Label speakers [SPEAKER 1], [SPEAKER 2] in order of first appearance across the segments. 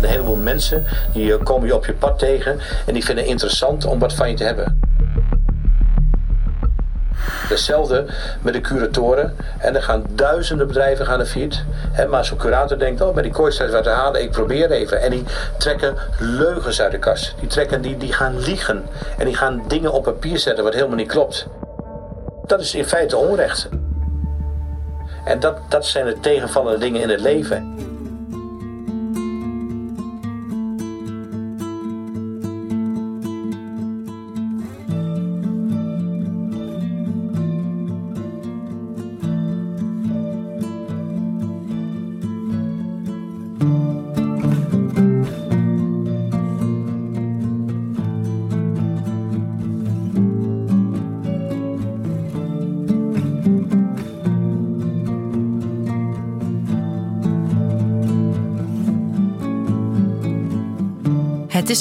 [SPEAKER 1] Een heleboel mensen die eh, komen je op je pad tegen en die vinden het interessant om wat van je te hebben. Hetzelfde met de curatoren. En er gaan duizenden bedrijven gaan er fiet. Maar zo'n curator denkt, oh, bij die kooi wat te halen. Ik probeer even. En die trekken leugens uit de kast. Die, trekken, die, die gaan liegen. En die gaan dingen op papier zetten wat helemaal niet klopt. Dat is in feite onrecht. En dat, dat zijn de tegenvallende dingen in het leven.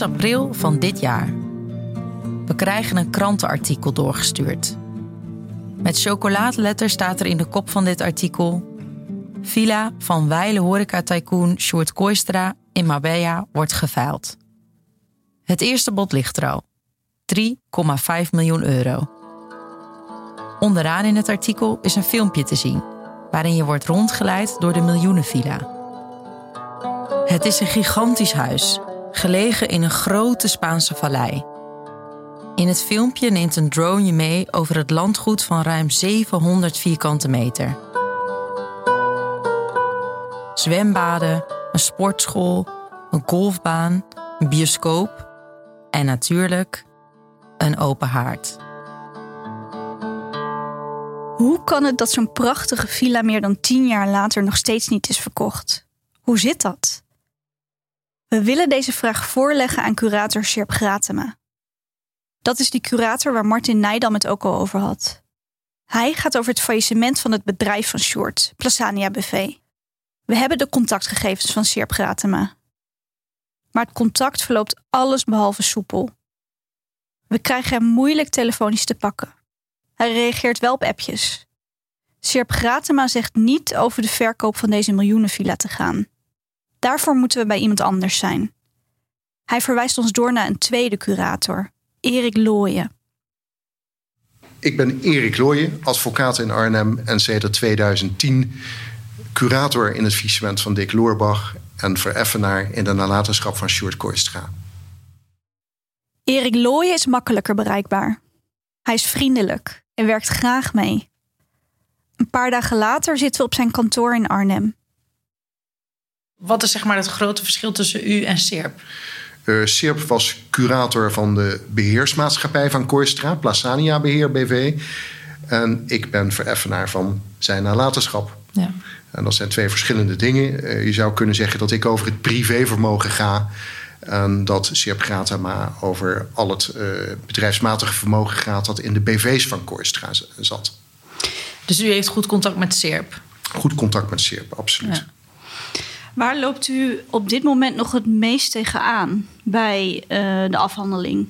[SPEAKER 2] April van dit jaar. We krijgen een krantenartikel doorgestuurd. Met chocoladeletter staat er in de kop van dit artikel: Villa van Weile horeca-tycoon Sjoerd Kooistra in Marbella wordt geveild. Het eerste bod ligt er al: 3,5 miljoen euro. Onderaan in het artikel is een filmpje te zien, waarin je wordt rondgeleid door de miljoenenvilla. Het is een gigantisch huis gelegen in een grote Spaanse vallei. In het filmpje neemt een drone je mee over het landgoed van ruim 700 vierkante meter. Zwembaden, een sportschool, een golfbaan, een bioscoop en natuurlijk een open haard.
[SPEAKER 3] Hoe kan het dat zo'n prachtige villa meer dan tien jaar later nog steeds niet is verkocht? Hoe zit dat? We willen deze vraag voorleggen aan curator Sjerp Gratema. Dat is die curator waar Martin Nijdam het ook al over had. Hij gaat over het faillissement van het bedrijf van Short, Plasania BV. We hebben de contactgegevens van Sjerp Gratema. Maar het contact verloopt alles behalve soepel. We krijgen hem moeilijk telefonisch te pakken. Hij reageert wel op appjes. Sjerp Gratema zegt niet over de verkoop van deze miljoenenvilla te gaan. Daarvoor moeten we bij iemand anders zijn. Hij verwijst ons door naar een tweede curator, Erik Looyen.
[SPEAKER 4] Ik ben Erik Looyen, advocaat in Arnhem en sinds 2010 curator in het faillissement van Dick Loorbach en vereffenaar in de nalatenschap van Sjoerd Kooistra.
[SPEAKER 3] Erik Looyen is makkelijker bereikbaar. Hij is vriendelijk en werkt graag mee. Een paar dagen later zitten we op zijn kantoor in Arnhem.
[SPEAKER 5] Wat is zeg maar het grote verschil tussen u en SERP?
[SPEAKER 4] Uh, SERP was curator van de beheersmaatschappij van Kooistra, Plasania Beheer BV. En ik ben vereffenaar van zijn nalatenschap. Ja. En dat zijn twee verschillende dingen. Uh, je zou kunnen zeggen dat ik over het privévermogen ga. En dat SERP Gratama over al het uh, bedrijfsmatige vermogen gaat dat in de BV's van Kooistra zat.
[SPEAKER 5] Dus u heeft goed contact met SERP?
[SPEAKER 4] Goed contact met SERP, absoluut. Ja.
[SPEAKER 3] Waar loopt u op dit moment nog het meest tegenaan bij uh, de afhandeling?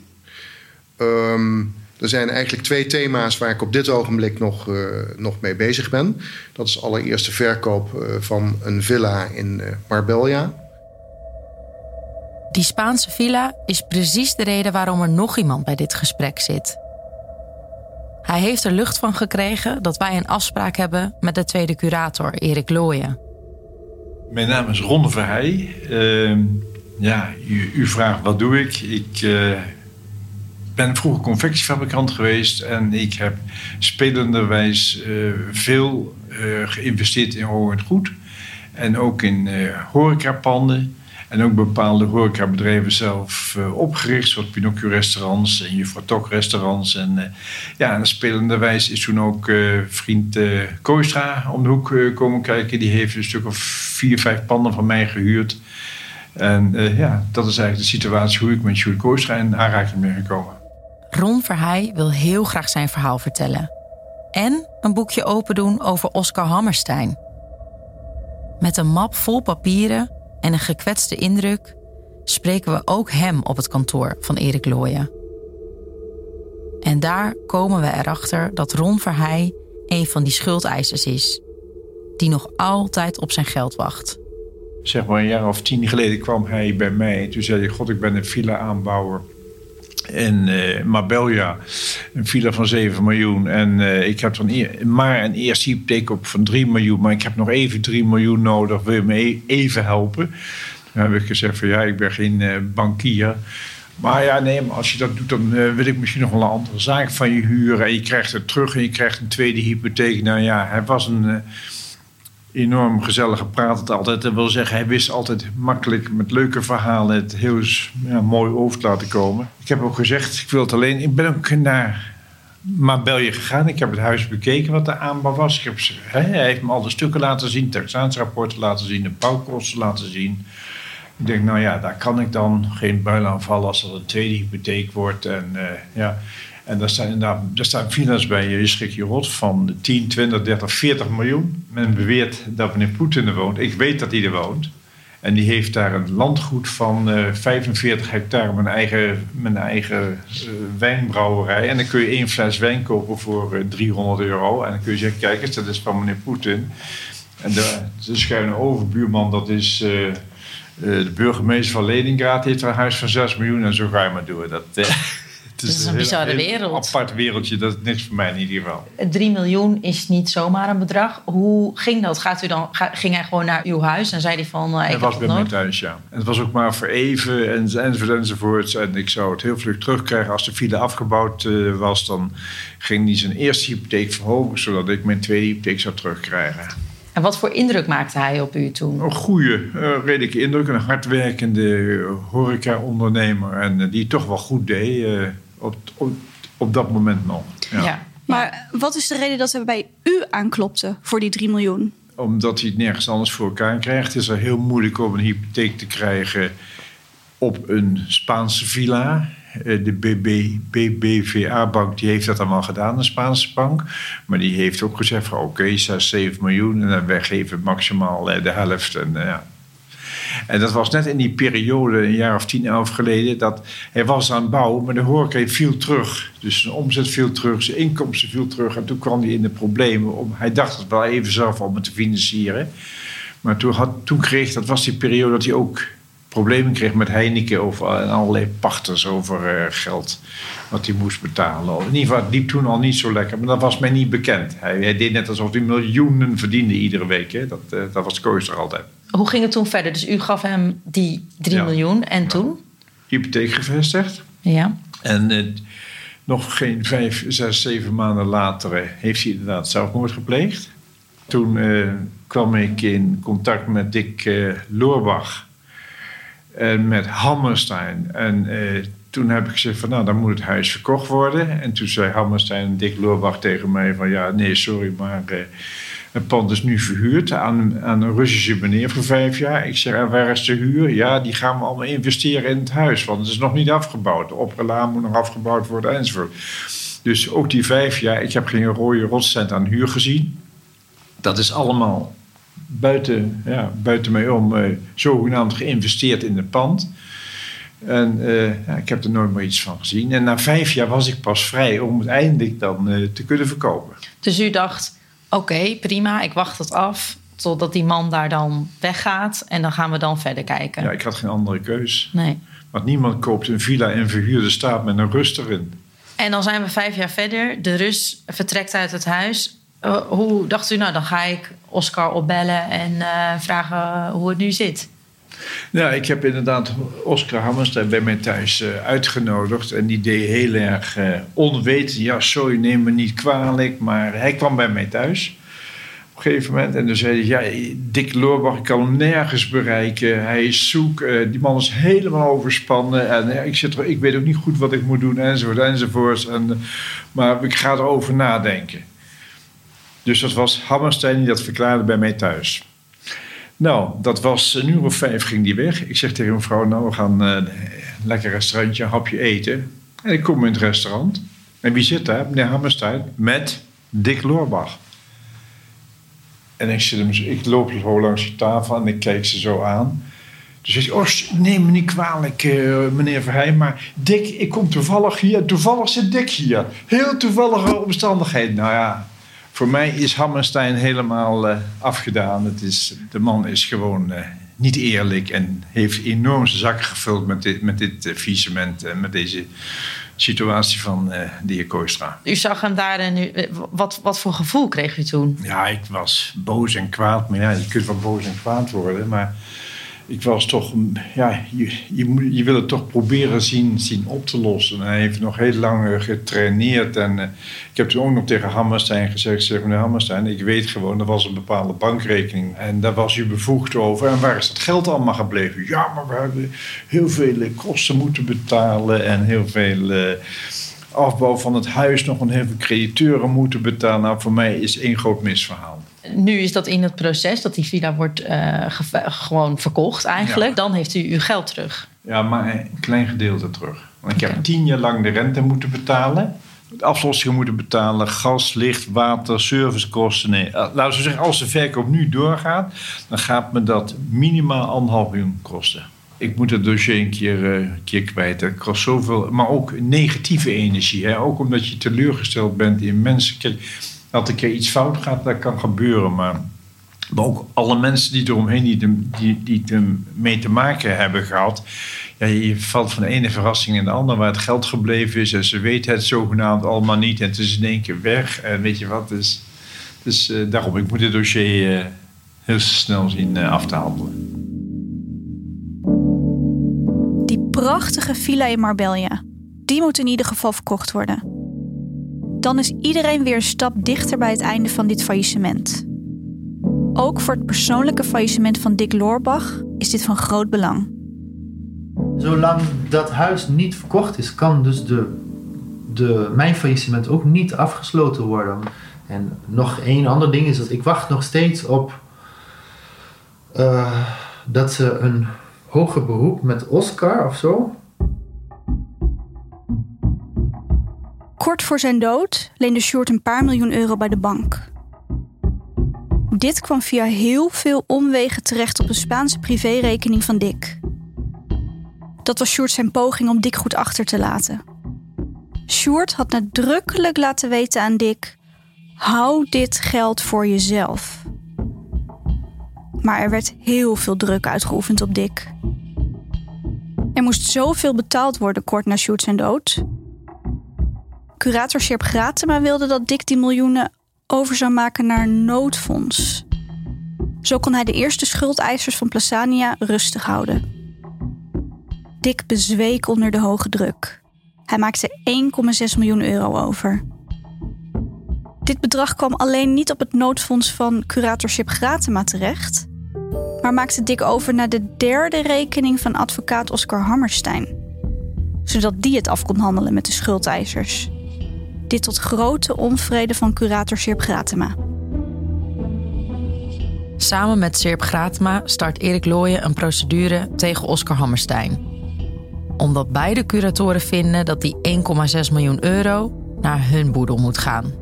[SPEAKER 4] Um, er zijn eigenlijk twee thema's waar ik op dit ogenblik nog, uh, nog mee bezig ben. Dat is allereerst de verkoop uh, van een villa in Marbella.
[SPEAKER 2] Die Spaanse villa is precies de reden waarom er nog iemand bij dit gesprek zit. Hij heeft er lucht van gekregen dat wij een afspraak hebben met de tweede curator, Erik Looyen.
[SPEAKER 6] Mijn naam is Ron Verheij. Uh, ja, u, vraagt wat doe ik? Ik uh, ben vroeger confectiefabrikant geweest en ik heb spelenderwijs uh, veel eh, geïnvesteerd in hoorend goed. En ook in horecapanden. En ook bepaalde horecabedrijven zelf uh, opgericht, zoals Pinocchio-restaurants en Juffrouw Tok-restaurants. En uh, ja, en spelende wijze is toen ook uh, vriend Koistra om de hoek komen kijken. Die heeft een stuk of vier, vijf panden van mij gehuurd. En ja, dat is eigenlijk de situatie hoe ik met Sjoerd Koistra in aanraking ben gekomen.
[SPEAKER 2] Ron Verheij wil heel graag zijn verhaal vertellen. En een boekje open doen over Oscar Hammerstein. Met een map vol papieren en een gekwetste indruk spreken we ook hem op het kantoor van Erik Looyen. En daar komen we erachter dat Ron Verheij een van die schuldeisers is, die nog altijd op zijn geld wacht.
[SPEAKER 6] Zeg maar een jaar of tien geleden kwam hij bij mij. Toen zei hij: God, ik ben een villa-aanbouwer in uh, Marbella. Een villa van 7 miljoen. En uh, ik heb dan maar een eerste hypotheek op van 3 miljoen. Maar ik heb nog even 3 miljoen nodig. Wil je me e-, even helpen? Toen heb ik gezegd van ja, ik ben geen uh, bankier. Maar ja, nee, als je dat doet, dan wil ik misschien nog wel een andere zaak van je huren. En je krijgt het terug en je krijgt een tweede hypotheek. Nou ja, hij was een enorm gezellige praat het altijd. Dat wil zeggen, hij wist altijd makkelijk met leuke verhalen het heel mooi over te laten komen. Ik heb ook gezegd, ik wil het alleen. Ik ben ook naar Marbella gegaan. Ik heb het huis bekeken wat de aanbouw was. Ik hij heeft me al de stukken laten zien, taxatiesrapporten laten zien, de bouwkosten laten zien. Ik denk, nou ja, daar kan ik dan geen buil aan vallen als dat een tweede hypotheek wordt. En uh, ja, en daar staan daar staan bij, je schrik je rot, van 10, 20, 30, 40 miljoen. Men beweert dat meneer Poetin er woont. Ik weet dat hij er woont. En die heeft daar een landgoed van uh, eh, 45 hectare, mijn eigen, mijn eigen uh, wijnbrouwerij. En dan kun je één fles wijn kopen voor uh, eh, 300 euro. En dan kun je zeggen, kijk eens, dat is van meneer Poetin. En de, de schuine overbuurman, dat is de burgemeester van Leningrad, heeft een huis van 6 miljoen. En zo ga je maar door. Dat,
[SPEAKER 5] het is, een, bizarre wereld.
[SPEAKER 6] Een apart wereldje, dat is niks voor mij in ieder geval.
[SPEAKER 5] 3 miljoen is niet zomaar een bedrag. Hoe ging dat? Gaat u dan, ging hij gewoon naar uw huis en zei hij van... Uh,
[SPEAKER 6] hij was bij mijn thuis, ja. En het was ook maar voor even en, enzovoort enzovoorts. En ik zou het heel vlug terugkrijgen. Als de file afgebouwd uh, was, dan ging hij zijn eerste hypotheek verhogen... zodat ik mijn tweede hypotheek zou terugkrijgen.
[SPEAKER 5] En wat voor indruk maakte hij op u toen?
[SPEAKER 6] Een goede, uh, redelijke indruk. Een hardwerkende horeca-ondernemer. En die toch wel goed deed op, op, dat moment nog. Ja.
[SPEAKER 3] Maar wat is de reden dat hij bij u aanklopte voor die 3 miljoen?
[SPEAKER 6] Omdat hij het nergens anders voor elkaar krijgt. Het is er heel moeilijk om een hypotheek te krijgen op een Spaanse villa. Eh, de BBVA-bank die heeft dat allemaal gedaan, de Spaanse bank. Maar die heeft ook gezegd van oké, okay, 6, 7 miljoen en wij geven maximaal eh, de helft. En eh, ja, en dat was net in die periode, een jaar of tien, elf geleden, dat hij was aan het bouwen, maar de horeca viel terug. Dus zijn omzet viel terug, zijn inkomsten viel terug. En toen kwam hij in de problemen. Om, hij dacht het wel even zelf om het te financieren. Maar toen, had, toen kreeg, dat was die periode dat hij ook problemen kreeg met Heineken over, en allerlei pachters over uh, geld wat hij moest betalen. In ieder geval, het liep toen al niet zo lekker, maar dat was mij niet bekend. Hij, deed net alsof hij miljoenen verdiende iedere week. Hè. Dat, uh, dat was Koos altijd.
[SPEAKER 5] Hoe ging het toen verder? Dus u gaf hem die 3 miljoen en toen?
[SPEAKER 6] Hypotheek gevestigd.
[SPEAKER 5] Ja.
[SPEAKER 6] En uh, nog geen vijf, zes, zeven maanden later heeft hij inderdaad zelfmoord gepleegd. Toen kwam ik in contact met Dick Loorbach en met Hammerstein. En uh, toen heb ik gezegd van nou, dan moet het huis verkocht worden. En toen zei Hammerstein en Dick Loorbach tegen mij van ja, nee, sorry, maar het pand is nu verhuurd aan, aan een Russische meneer voor vijf jaar. Ik zeg, en waar is de huur? Ja, die gaan we allemaal investeren in het huis, want het is nog niet afgebouwd. De opgelaan moet nog afgebouwd worden enzovoort. Dus ook die vijf jaar, ik heb geen rode rotcent aan huur gezien. Dat is allemaal buiten, ja, buiten mij om uh, zogenaamd geïnvesteerd in het pand. En uh, ja, ik heb er nooit meer iets van gezien. En na vijf jaar was ik pas vrij om het eindelijk dan uh, te kunnen verkopen.
[SPEAKER 5] Dus u dacht, oké, prima, ik wacht het af totdat die man daar dan weggaat en dan gaan we dan verder kijken.
[SPEAKER 6] Ja, ik had geen andere keus.
[SPEAKER 5] Nee.
[SPEAKER 6] Want niemand koopt een villa in verhuurde staat met een rust erin.
[SPEAKER 5] En dan zijn we vijf jaar verder. De Rus vertrekt uit het huis. Uh, hoe dacht u, nou dan ga ik Oscar opbellen en uh, vragen hoe het nu zit?
[SPEAKER 6] Ja, ik heb inderdaad Oscar Hammerstein bij mij thuis uh, uitgenodigd. En die deed heel erg onwetend. Ja, sorry, neem me niet kwalijk. Maar hij kwam bij mij thuis. een gegeven moment. En toen zei hij, ja, Dick Loorbach, ik kan hem nergens bereiken. Hij is zoek, uh, die man is helemaal overspannen. En ik, zit er, ik weet ook niet goed wat ik moet doen, enzovoort, enzovoort. En, maar ik ga erover nadenken. Dus dat was Hammerstein die dat verklaarde bij mij thuis. Nou, dat was een uur of vijf ging die weg. Ik zeg tegen mevrouw, nou, we gaan uh, lekker restaurantje, een hapje eten. En ik kom in het restaurant. En wie zit daar? Meneer Hammerstein met Dick Loorbach. En ik, zit hem, ik loop zo langs die tafel en ik kijk ze zo aan. Dus ik oh, neem me niet kwalijk, uh, meneer Verheij, maar Dick, ik kom toevallig hier. Toevallig zit Dick hier. Heel toevallige omstandigheden. Nou ja, voor mij is Hammerstein helemaal uh, afgedaan. Het is, de man is gewoon uh, niet eerlijk en heeft enorm zijn zakken gevuld met dit, met dit en met deze situatie van de heer Kooistra.
[SPEAKER 5] U zag hem daar en u, wat, wat voor gevoel kreeg u toen?
[SPEAKER 6] Ja, ik was boos en kwaad. Maar ja, je kunt wel boos en kwaad worden. Maar ik was toch, ja, je, je, je wil het toch proberen zien, zien op te lossen. En hij heeft nog heel lang getraineerd. En uh, ik heb toen ook nog tegen Hammerstein gezegd: zeg, meneer Hammerstein, ik weet gewoon, er was een bepaalde bankrekening. En daar was u bevoegd over. En waar is dat geld allemaal gebleven? Ja, maar we hebben heel veel kosten moeten betalen en heel veel. Afbouw van het huis nog een heel veel crediteuren moeten betalen. Nou, voor mij is één groot misverhaal
[SPEAKER 5] nu is dat in het proces dat die villa wordt uh, gewoon verkocht eigenlijk. Dan heeft u uw geld terug.
[SPEAKER 6] Ja, maar een klein gedeelte terug. Want ik heb tien jaar lang de rente moeten betalen. De aflossingen moeten betalen, gas, licht, water, servicekosten. Nee, eh, laten we zeggen, als de verkoop nu doorgaat, dan gaat me dat minimaal anderhalf miljoen kosten. Ik moet het dossier een keer, uh, keer kwijt. Het kost zoveel, maar ook negatieve energie. Hè? Ook omdat je teleurgesteld bent in mensen. Kijk, dat een keer iets fout gaat, dat kan gebeuren. Maar, ook alle mensen die eromheen die, die, die mee te maken hebben gehad. Ja, je valt van de ene verrassing in de andere waar het geld gebleven is. En ze weten het zogenaamd allemaal niet. En het is in één keer weg. En weet je wat? Dus, dus uh, daarom, ik moet dit dossier uh, heel snel zien uh, af te handelen.
[SPEAKER 3] Die prachtige villa in Marbella, die moet in ieder geval verkocht worden dan is iedereen weer een stap dichter bij het einde van dit faillissement. Ook voor het persoonlijke faillissement van Dick Loorbach is dit van groot belang.
[SPEAKER 7] Zolang dat huis niet verkocht is, kan dus de, de, mijn faillissement ook niet afgesloten worden. En nog één ander ding is dat ik wacht nog steeds op uh, dat ze een hoger beroep met Oscar of zo
[SPEAKER 3] Kort voor zijn dood leende Short een paar miljoen euro bij de bank. Dit kwam via heel veel omwegen terecht op een Spaanse privérekening van Dick. Dat was Short zijn poging om Dick goed achter te laten. Short had nadrukkelijk laten weten aan Dick: hou dit geld voor jezelf. Maar er werd heel veel druk uitgeoefend op Dick. Er moest zoveel betaald worden kort na Short zijn dood Curator Sjerp Gratema wilde dat Dick die miljoenen over zou maken naar noodfonds. Zo kon hij de eerste schuldeisers van Plasania rustig houden. Dick bezweek onder de hoge druk. Hij maakte 1,6 miljoen euro over. Dit bedrag kwam alleen niet op het noodfonds van curatorship Gratema terecht, maar maakte Dick over naar de derde rekening van advocaat Oscar Hammerstein, zodat die het af kon handelen met de schuldeisers. Dit tot grote onvrede van curator Sirp Gratema.
[SPEAKER 2] Samen met Sirp Gratema start Erik Looyen een procedure tegen Oscar Hammerstein. Omdat beide curatoren vinden dat die 1,6 miljoen euro naar hun boedel moet gaan.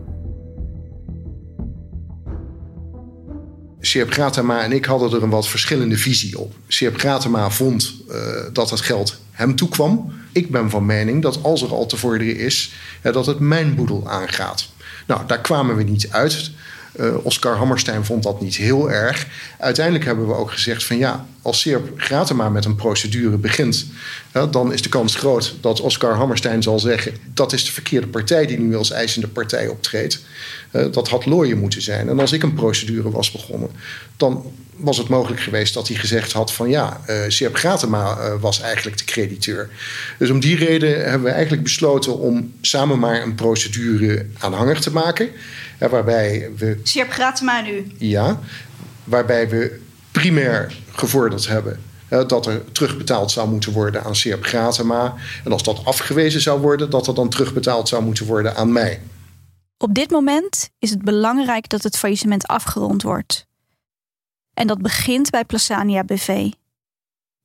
[SPEAKER 4] Sjerp Gratema en ik hadden er een wat verschillende visie op. Sjerp Gratema vond uh, dat het geld hem toekwam. Ik ben van mening dat als er al te vorderen is, dat het mijn boedel aangaat. Nou, daar kwamen we niet uit. Uh, Oscar Hammerstein vond dat niet heel erg. Uiteindelijk hebben we ook gezegd van ja, als Seerp Gratema met een procedure begint, dan is de kans groot dat Oscar Hammerstein zal zeggen dat is de verkeerde partij die nu als eisende partij optreedt. Uh, dat had Looien moeten zijn. En als ik een procedure was begonnen, dan was het mogelijk geweest dat hij gezegd had van ja, uh, Sepp Gratema was eigenlijk de crediteur. Dus om die reden hebben we eigenlijk besloten om samen maar een procedure aanhangig te maken. waarbij we.
[SPEAKER 3] Sepp Gratema nu?
[SPEAKER 4] Ja, waarbij we primair gevorderd hebben dat er terugbetaald zou moeten worden aan Seerp Gratema. En als dat afgewezen zou worden, dat er dan terugbetaald zou moeten worden aan mij.
[SPEAKER 3] Op dit moment is het belangrijk dat het faillissement afgerond wordt. En dat begint bij Plasania BV.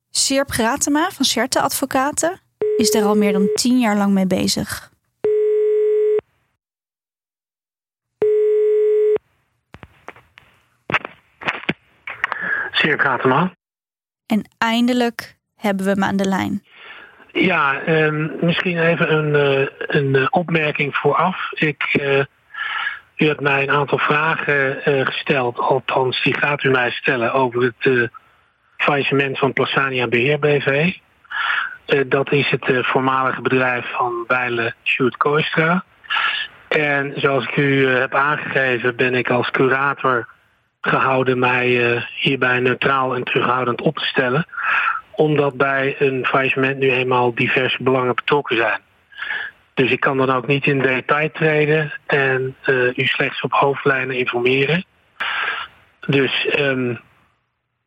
[SPEAKER 3] Seerp Gratema van Certe Advocaten is daar al meer dan tien jaar lang mee bezig.
[SPEAKER 8] Seerp Gratema.
[SPEAKER 3] En eindelijk hebben we hem aan de lijn.
[SPEAKER 8] Ja, ehm, misschien even een, uh, een uh, opmerking vooraf. Ik, uh, u hebt mij een aantal vragen gesteld, althans die gaat u mij stellen over het faillissement van Plasania Beheer BV. dat is het voormalige bedrijf van Bijle Sjoerd Kooistra. En zoals ik u heb aangegeven ben ik als curator gehouden mij hierbij neutraal en terughoudend op te stellen. Omdat bij een faillissement nu eenmaal diverse belangen betrokken zijn. Dus ik kan dan ook niet in detail treden en uh, u slechts op hoofdlijnen informeren. Dus um,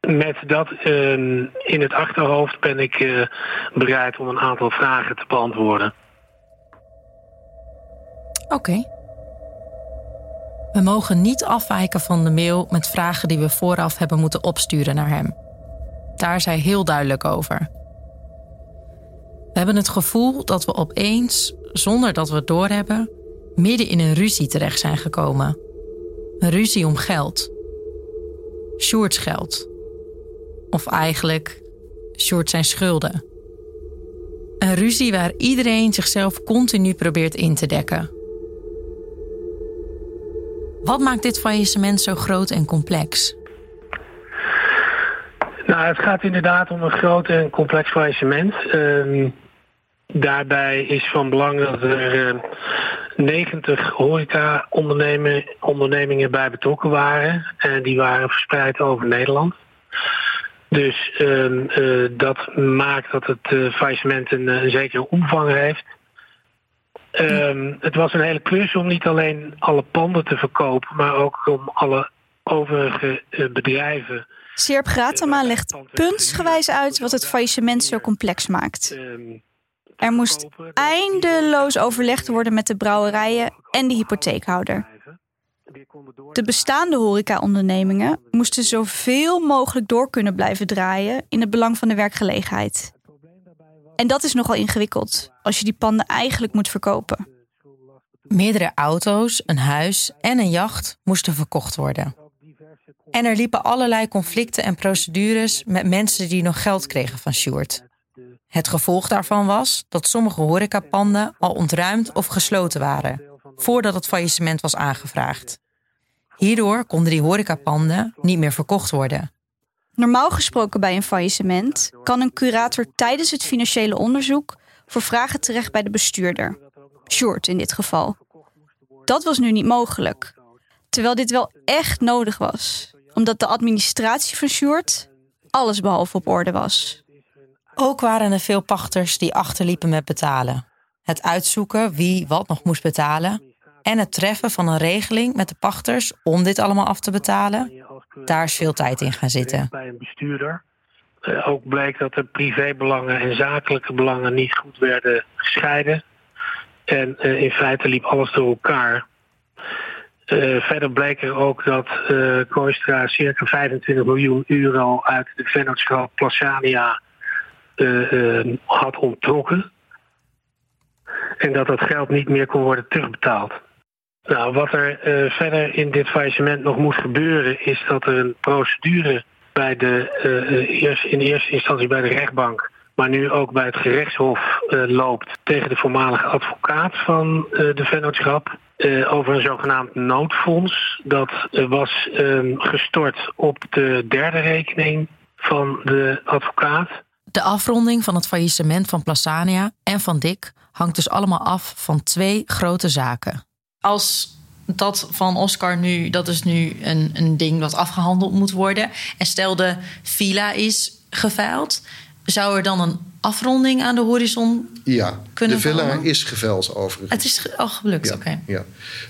[SPEAKER 8] met dat um, in het achterhoofd ben ik uh, bereid om een aantal vragen te beantwoorden.
[SPEAKER 2] Oké. We mogen niet afwijken van de mail met vragen die we vooraf hebben moeten opsturen naar hem. Daar is hij heel duidelijk over. We hebben het gevoel dat we opeens, zonder dat we het doorhebben, midden in een ruzie terecht zijn gekomen. Een ruzie om geld. Sjoerd's geld. Of eigenlijk Sjoerd zijn schulden. Een ruzie waar iedereen zichzelf continu probeert in te dekken. Wat maakt dit faillissement zo groot en complex?
[SPEAKER 8] Nou, het gaat inderdaad om een groot en complex faillissement. Uh, daarbij is van belang dat er uh, 90 horeca-ondernemingen bij betrokken waren. En die waren verspreid over Nederland. Dus uh, dat maakt dat het uh, faillissement een, een zekere omvang heeft. Um, het was een hele klus om niet alleen alle panden te verkopen, maar ook om alle overige bedrijven.
[SPEAKER 3] Sierp Gratama legt puntsgewijs uit wat het faillissement zo complex maakt. Ehm, er moest eindeloos overlegd worden met de brouwerijen en de hypotheekhouder. De bestaande horecaondernemingen moesten zoveel mogelijk door kunnen blijven draaien in het belang van de werkgelegenheid. En dat is nogal ingewikkeld als je die panden eigenlijk moet verkopen.
[SPEAKER 2] Meerdere auto's, een huis en een jacht moesten verkocht worden. En er liepen allerlei conflicten en procedures met mensen die nog geld kregen van Sjoerd. Het gevolg daarvan was dat sommige horecapanden al ontruimd of gesloten waren, voordat het faillissement was aangevraagd. Hierdoor konden die horecapanden niet meer verkocht worden.
[SPEAKER 3] Normaal gesproken bij een faillissement kan een curator tijdens het financiële onderzoek voor vragen terecht bij de bestuurder. Short in dit geval. Dat was nu niet mogelijk. Terwijl dit wel echt nodig was, omdat de administratie van Short allesbehalve op orde was.
[SPEAKER 2] Ook waren er veel pachters die achterliepen met betalen. Het uitzoeken wie wat nog moest betalen en het treffen van een regeling met de pachters om dit allemaal af te betalen, daar is veel tijd in gaan zitten.
[SPEAKER 8] Bij een bestuurder. Uh, ook bleek dat de privébelangen en zakelijke belangen niet goed werden gescheiden. En uh, in feite liep alles door elkaar. Uh, verder bleek er ook dat uh, Koistra circa 25 miljoen euro uit de vennootschap Plasania had onttrokken. En dat dat geld niet meer kon worden terugbetaald. Nou, wat er uh, verder in dit faillissement nog moet gebeuren, is dat er een procedure bij de, eerst, in eerste instantie bij de rechtbank, maar nu ook bij het gerechtshof loopt tegen de voormalige advocaat van de vennootschap. over een zogenaamd noodfonds. Dat was ehm, gestort op de derde rekening van de advocaat.
[SPEAKER 2] De afronding van het faillissement van Plasania en van Dick hangt dus allemaal af van twee grote zaken. Als
[SPEAKER 5] dat van Oscar nu, dat is nu een, een ding wat afgehandeld moet worden. En stel de villa is geveild, zou er dan een afronding aan de horizon
[SPEAKER 4] ja,
[SPEAKER 5] kunnen
[SPEAKER 4] de villa is geveld overigens.
[SPEAKER 5] Het is ge- al gelukt,
[SPEAKER 4] Ja,
[SPEAKER 5] oké.
[SPEAKER 4] ja.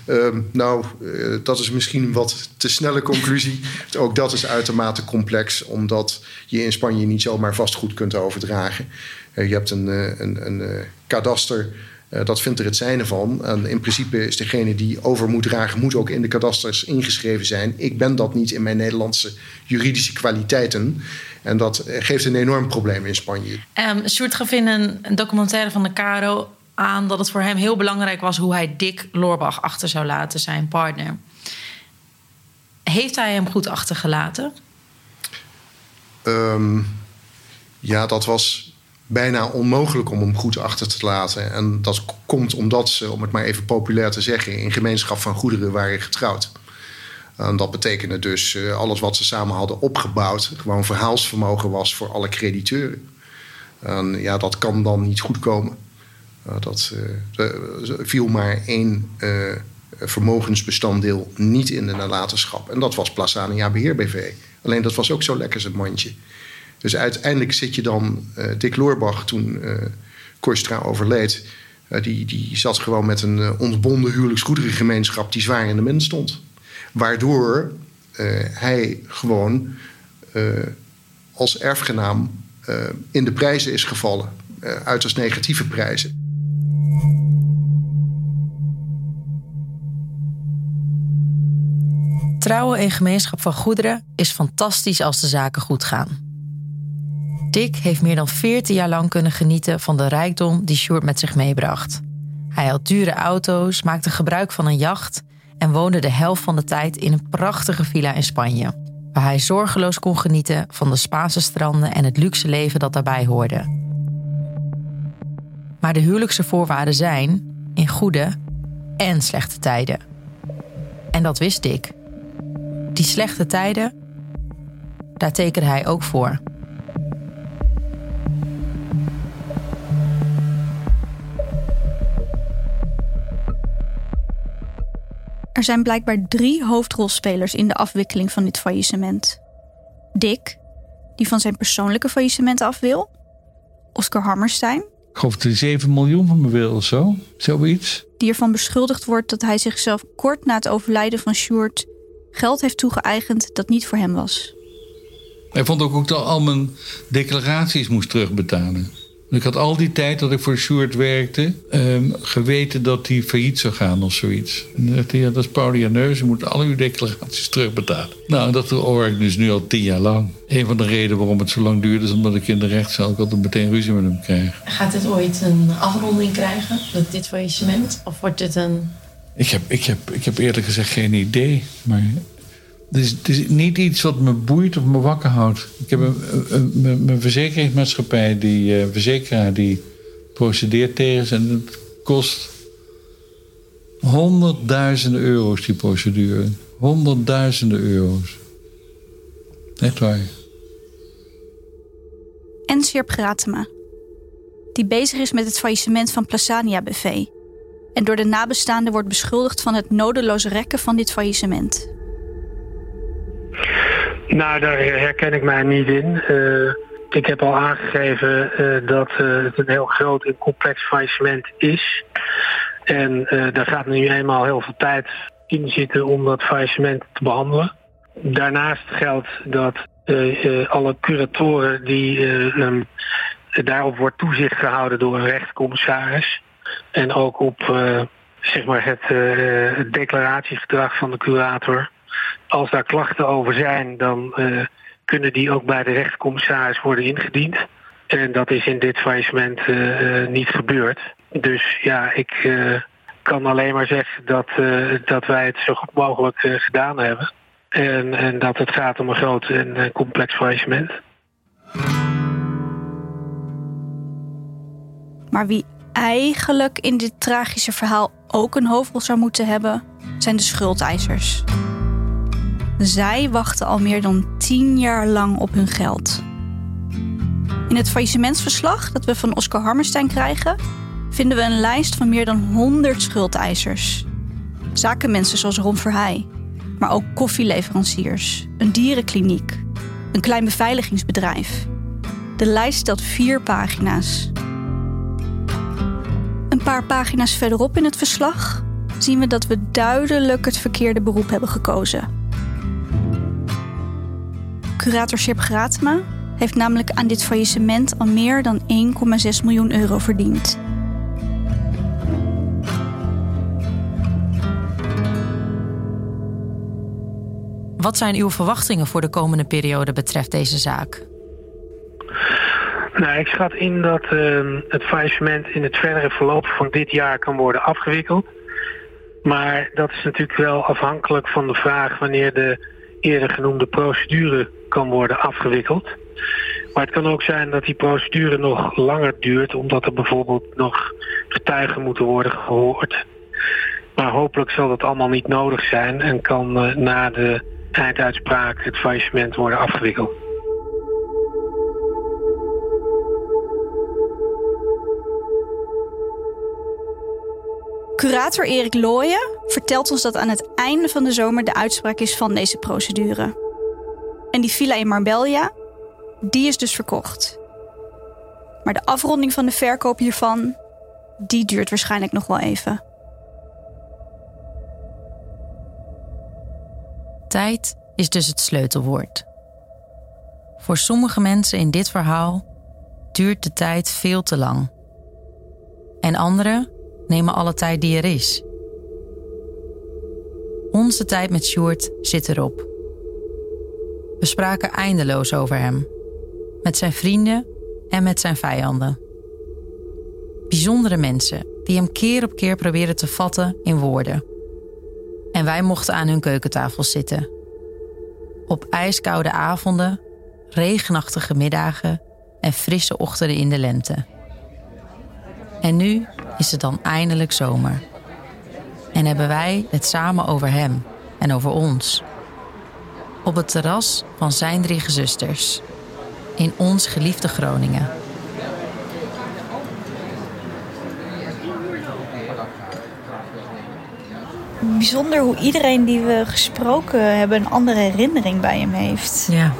[SPEAKER 4] Ehm, nou, eh, dat is misschien een wat te snelle conclusie. Ook dat is uitermate complex, omdat je in Spanje niet zomaar vastgoed kunt overdragen. Eh, je hebt een, eh, een, een kadaster, eh, dat vindt er het zijne van. En in principe is degene die over moet dragen, moet ook in de kadasters ingeschreven zijn. Ik ben dat niet in mijn Nederlandse juridische kwaliteiten. En dat geeft een enorm probleem in Spanje.
[SPEAKER 5] Um, Sjoerd gaf in een, een documentaire van de Caro aan dat het voor hem heel belangrijk was hoe hij Dick Loorbach achter zou laten, zijn partner. Heeft hij hem goed achtergelaten?
[SPEAKER 4] Ehm, ja, dat was bijna onmogelijk om hem goed achter te laten. En dat komt omdat ze, om het maar even populair te zeggen, in gemeenschap van goederen waren getrouwd. Dat betekende dus eh, alles wat ze samen hadden opgebouwd, gewoon verhaalsvermogen was voor alle crediteuren. En ja, dat kan dan niet goed komen. Uh, dat er viel maar één vermogensbestanddeel niet in de nalatenschap. En dat was Plasania Beheer BV. Alleen dat was ook zo lekker zijn mandje. Dus uiteindelijk zit je dan... Uh, Dick Loorbach, toen uh, Koistra overleed... Uh, die, die zat gewoon met een ontbonden huwelijksgoederengemeenschap... die zwaar in de min stond. Waardoor hij gewoon als erfgenaam in de prijzen is gevallen. Uiterst negatieve prijzen.
[SPEAKER 2] Trouwen in gemeenschap van goederen is fantastisch als de zaken goed gaan. Dick heeft meer dan 14 jaar lang kunnen genieten van de rijkdom die Sjoerd met zich meebracht. Hij had dure auto's, maakte gebruik van een jacht en woonde de helft van de tijd in een prachtige villa in Spanje, waar hij zorgeloos kon genieten van de Spaanse stranden en het luxe leven dat daarbij hoorde. Maar de huwelijkse voorwaarden zijn in goede en slechte tijden. En dat wist Dick. Die slechte tijden, daar tekende hij ook voor.
[SPEAKER 3] Er zijn blijkbaar drie hoofdrolspelers in de afwikkeling van dit faillissement. Dick, die van zijn persoonlijke faillissement af wil. Oscar Hammerstein,
[SPEAKER 9] Ik geloof dat hij 7 miljoen van me wil of zo. Zoiets.
[SPEAKER 3] die ervan beschuldigd wordt dat hij zichzelf kort na het overlijden van Sjoerd geld heeft toegeëigend dat niet voor hem was.
[SPEAKER 9] Hij vond ook, ook dat al mijn declaraties moest terugbetalen. Ik had al die tijd dat ik voor Sjoerd werkte... ehm, geweten dat hij failliet zou gaan of zoiets. En dan dacht hij, ja, dat is Paulianeus, je moet al uw declaraties terugbetalen. Nou, dat hoor ik dus nu al tien jaar lang. Een van de redenen waarom het zo lang duurde... is omdat ik in de rechtszaal ook altijd meteen ruzie met hem krijg.
[SPEAKER 5] Gaat dit ooit een afronding krijgen, dat dit faillissement? Of wordt dit een...
[SPEAKER 9] Ik heb, ik heb, ik heb eerlijk gezegd geen idee. Maar het is, niet iets wat me boeit of me wakker houdt. Ik heb een, een- een- mijn verzekeringsmaatschappij, die eh, verzekeraar, die procedeert tegen ze. En het kost honderdduizenden euro's, die procedure. Honderdduizenden euro's. Echt waar.
[SPEAKER 3] En Sjerp Gratema, die bezig is met het faillissement van Plasania BV. En door de nabestaanden wordt beschuldigd van het nodeloos rekken van dit faillissement.
[SPEAKER 8] Nou, daar herken ik mij niet in. Eh, ik heb al aangegeven eh, dat eh, het een heel groot en complex faillissement is. En daar gaat nu eenmaal heel veel tijd in zitten om dat faillissement te behandelen. Daarnaast geldt dat alle curatoren die eh, ehm, daarop wordt toezicht gehouden door een rechtscommissaris. En ook op zeg maar het declaratiegedrag van de curator. Als daar klachten over zijn, dan eh, kunnen die ook bij de rechtscommissaris worden ingediend. En dat is in dit faillissement eh, eh, niet gebeurd. Dus ja, ik kan alleen maar zeggen dat, dat wij het zo goed mogelijk gedaan hebben. En, en dat het gaat om een groot en complex faillissement.
[SPEAKER 3] Maar wie eigenlijk in dit tragische verhaal ook een hoofdrol zou moeten hebben, zijn de schuldeisers. Zij wachten al meer dan tien jaar lang op hun geld. In het faillissementsverslag dat we van Oscar Hammerstein krijgen, vinden we een lijst van meer dan 100 schuldeisers. Zakenmensen zoals Ron Verheij, maar ook koffieleveranciers, een dierenkliniek, een klein beveiligingsbedrijf. De lijst stelt vier pagina's. Een paar pagina's verderop in het verslag zien we dat we duidelijk het verkeerde beroep hebben gekozen. Curator Sip Gratema heeft namelijk aan dit faillissement al meer dan 1,6 miljoen euro verdiend.
[SPEAKER 2] Wat zijn uw verwachtingen voor de komende periode betreft deze zaak?
[SPEAKER 8] Nou, ik schat in dat uh, het faillissement in het verdere verloop van dit jaar kan worden afgewikkeld. Maar dat is natuurlijk wel afhankelijk van de vraag wanneer de eerder genoemde procedure kan worden afgewikkeld. Maar het kan ook zijn dat die procedure nog langer duurt, omdat er bijvoorbeeld nog getuigen moeten worden gehoord. Maar hopelijk zal dat allemaal niet nodig zijn en kan uh, na de einduitspraak het faillissement worden afgewikkeld.
[SPEAKER 3] Curator Erik Looyen vertelt ons dat aan het einde van de zomer de uitspraak is van deze procedure. En die villa in Marbella, die is dus verkocht. Maar de afronding van de verkoop hiervan, die duurt waarschijnlijk nog wel even.
[SPEAKER 2] Tijd is dus het sleutelwoord. Voor sommige mensen in dit verhaal duurt de tijd veel te lang. En anderen nemen alle tijd die er is. Onze tijd met Sjoerd zit erop. We spraken eindeloos over hem, met zijn vrienden en met zijn vijanden. Bijzondere mensen die hem keer op keer proberen te vatten in woorden. En wij mochten aan hun keukentafel zitten. Op ijskoude avonden, regenachtige middagen en frisse ochtenden in de lente. En nu is het dan eindelijk zomer. En hebben wij het samen over hem en over ons. Op het terras van zijn drie gezusters. In ons geliefde Groningen.
[SPEAKER 3] Bijzonder hoe iedereen die we gesproken hebben een andere herinnering bij hem heeft.
[SPEAKER 2] Ja.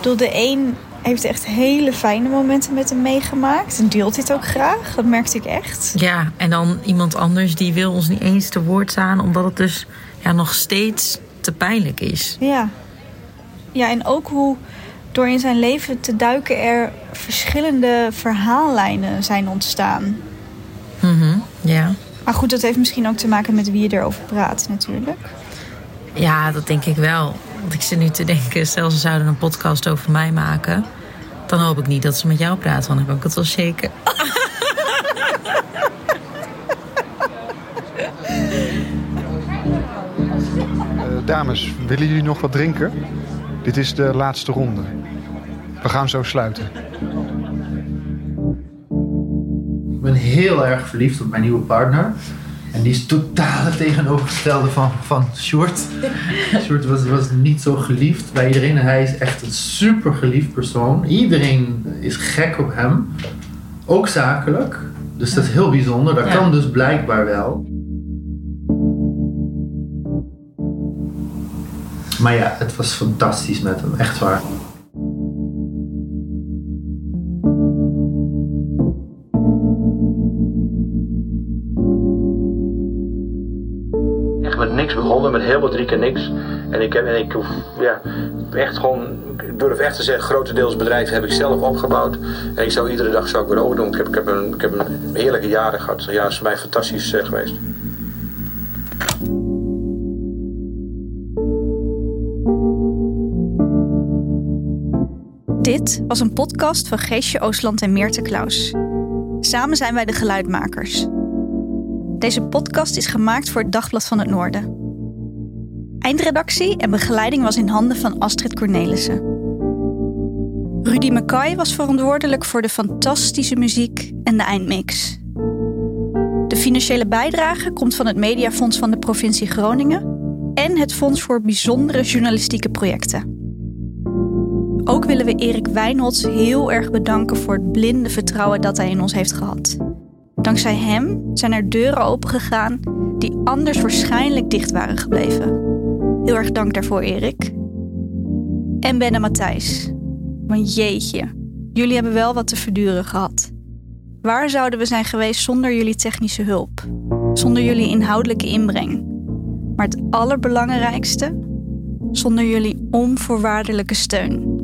[SPEAKER 3] Door de een heeft echt hele fijne momenten met hem meegemaakt. En deelt dit ook graag. Dat merkte ik echt.
[SPEAKER 2] Ja, en dan iemand anders die wil ons niet eens te woord staan... omdat het dus ja, nog steeds te pijnlijk is.
[SPEAKER 3] Ja. Ja, en ook hoe door in zijn leven te duiken... er verschillende verhaallijnen zijn ontstaan.
[SPEAKER 2] Mm ja.
[SPEAKER 3] Maar goed, dat heeft misschien ook te maken met wie je erover praat natuurlijk.
[SPEAKER 2] Ja, dat denk ik wel. Want ik zit nu te denken, stel ze zouden een podcast over mij maken... dan hoop ik niet dat ze met jou praten, want dan heb ik het wel zeker.
[SPEAKER 10] dames, willen jullie nog wat drinken? Dit is de laatste ronde. We gaan zo sluiten.
[SPEAKER 7] Ik ben heel erg verliefd op mijn nieuwe partner. En die is totaal het tegenovergestelde van, van Sjoerd. Sjoerd was, was niet zo geliefd bij iedereen. En hij is echt een super geliefd persoon. Iedereen is gek op hem. Ook zakelijk. Dus dat is heel bijzonder. Dat kan dus blijkbaar wel. Maar ja, het was fantastisch met hem. Echt waar.
[SPEAKER 1] met niks begonnen, met helemaal drie keer niks. En ik heb, ja, echt gewoon, durf echt te zeggen, grotendeels bedrijf heb ik zelf opgebouwd. En ik zou iedere dag zou ik weer overdoen. Ik heb, ik heb, een, heerlijke jaren gehad. Ja, is voor mij fantastisch uh, geweest.
[SPEAKER 3] Dit was een podcast van Geesje Oostland en Meerte Klaus. Samen zijn wij de geluidmakers. Deze podcast is gemaakt voor het Dagblad van het Noorden. Eindredactie en begeleiding was in handen van Astrid Cornelissen. Rudy McKay was verantwoordelijk voor de fantastische muziek en de eindmix. De financiële bijdrage komt van het Mediafonds van de provincie Groningen en het Fonds voor Bijzondere Journalistieke Projecten. Ook willen we Erik Wijnholz heel erg bedanken voor het blinde vertrouwen dat hij in ons heeft gehad. Dankzij hem zijn er deuren opengegaan die anders waarschijnlijk dicht waren gebleven. Heel erg dank daarvoor, Erik. En Ben en Matthijs. Want jeetje, jullie hebben wel wat te verduren gehad. Waar zouden we zijn geweest zonder jullie technische hulp? Zonder jullie inhoudelijke inbreng? Maar het allerbelangrijkste, zonder jullie onvoorwaardelijke steun.